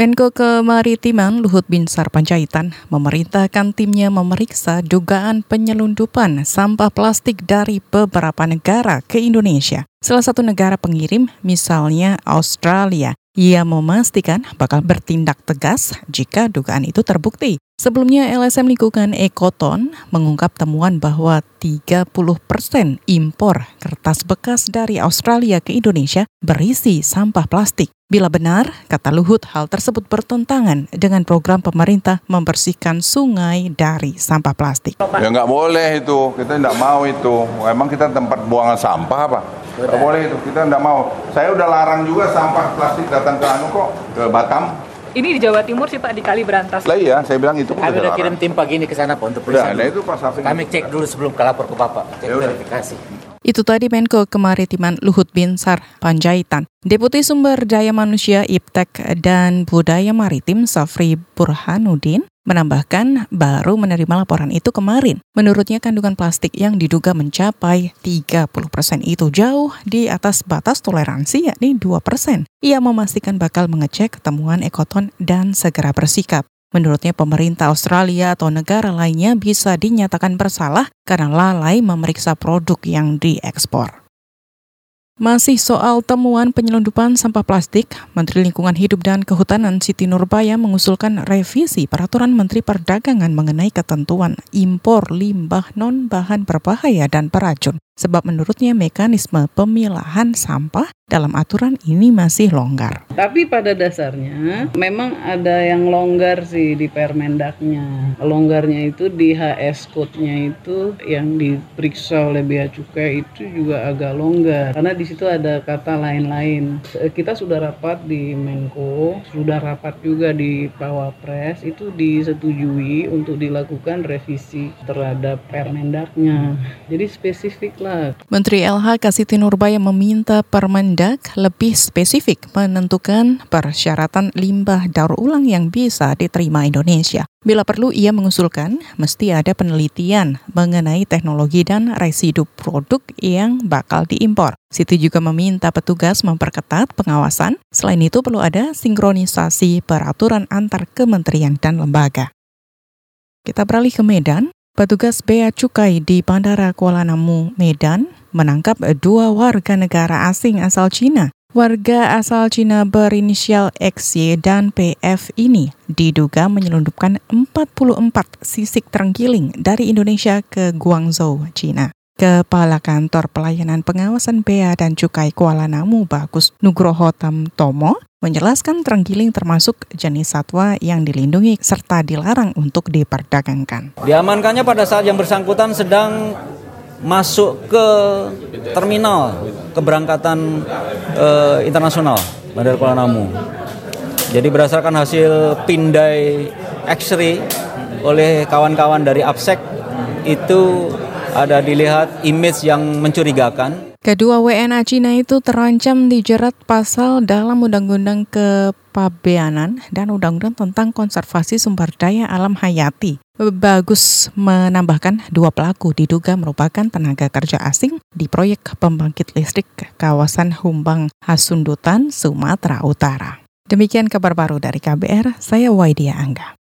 Menko Kemaritiman Luhut Binsar Panjaitan memerintahkan timnya memeriksa dugaan penyelundupan sampah plastik dari beberapa negara ke Indonesia. Salah satu negara pengirim, misalnya Australia, ia memastikan bakal bertindak tegas jika dugaan itu terbukti. Sebelumnya LSM Lingkungan Ekoton mengungkap temuan bahwa 30 persen impor kertas bekas dari Australia ke Indonesia berisi sampah plastik. Bila benar, kata Luhut, hal tersebut bertentangan dengan program pemerintah membersihkan sungai dari sampah plastik. Ya nggak boleh itu, kita nggak mau itu. Emang kita tempat buangan sampah apa? Nggak boleh itu, kita nggak mau. Saya udah larang juga sampah plastik datang ke anu kok, ke Batam. Ini di Jawa Timur sih Pak, di Kali Berantas. Lah iya, saya bilang itu Kami udah kirim tim pagi ini ke sana Pak untuk periksa. nah itu Pak Safik. Kami cek dulu sebelum ke lapor ke Bapak, cek Ya verifikasi. Itu tadi Menko Kemaritiman Luhut Binsar Panjaitan. Deputi Sumber Daya Manusia Iptek dan Budaya Maritim Safri Burhanuddin menambahkan baru menerima laporan itu kemarin. Menurutnya kandungan plastik yang diduga mencapai 30% itu jauh di atas batas toleransi yakni 2%. Ia memastikan bakal mengecek temuan ekoton dan segera bersikap. Menurutnya pemerintah Australia atau negara lainnya bisa dinyatakan bersalah karena lalai memeriksa produk yang diekspor. Masih soal temuan penyelundupan sampah plastik, Menteri Lingkungan Hidup dan Kehutanan Siti Nurbaya mengusulkan revisi Peraturan Menteri Perdagangan mengenai ketentuan impor limbah non-bahan berbahaya dan beracun. Sebab menurutnya mekanisme pemilahan sampah dalam aturan ini masih longgar. Tapi pada dasarnya memang ada yang longgar sih di Permendaknya. Longgarnya itu di HS code-nya itu yang diperiksa oleh Bea Cukai itu juga agak longgar karena di situ ada kata lain-lain. Eh, Kita sudah rapat di Menko, sudah rapat juga di Pawapres itu disetujui untuk dilakukan revisi terhadap Permendaknya. Jadi spesifik lah Menteri LHK Siti Nurbaya meminta Permendak lebih spesifik menentukan persyaratan limbah daur ulang yang bisa diterima Indonesia. Bila perlu, ia mengusulkan mesti ada penelitian mengenai teknologi dan residu produk yang bakal diimpor. Siti juga meminta petugas memperketat pengawasan. Selain itu, perlu ada sinkronisasi peraturan antar kementerian dan lembaga. Kita beralih ke Medan. Petugas Bea Cukai di Bandara Kuala Namu, Medan, menangkap dua warga negara asing asal Cina. Warga asal Cina berinisial XY dan PF ini diduga menyelundupkan 44 sisik terenggiling dari Indonesia ke Guangzhou, Cina. Kepala Kantor Pelayanan Pengawasan Bea dan Cukai Kuala Namu Bagus Nugroho Tamtomo menjelaskan terenggiling termasuk jenis satwa yang dilindungi serta dilarang untuk diperdagangkan. Diamankannya pada saat yang bersangkutan sedang masuk ke terminal keberangkatan eh, internasional Bandara Kuala Namu. Jadi berdasarkan hasil pindai X-ray oleh kawan-kawan dari APSEC itu ada dilihat image yang mencurigakan Kedua WNA Cina itu terancam dijerat pasal dalam Undang-Undang Kepabeanan dan Undang-Undang tentang Konservasi Sumber Daya Alam Hayati. Bagus menambahkan dua pelaku diduga merupakan tenaga kerja asing di proyek pembangkit listrik kawasan Humbang Hasundutan, Sumatera Utara. Demikian kabar baru dari KBR, saya Waidia Angga.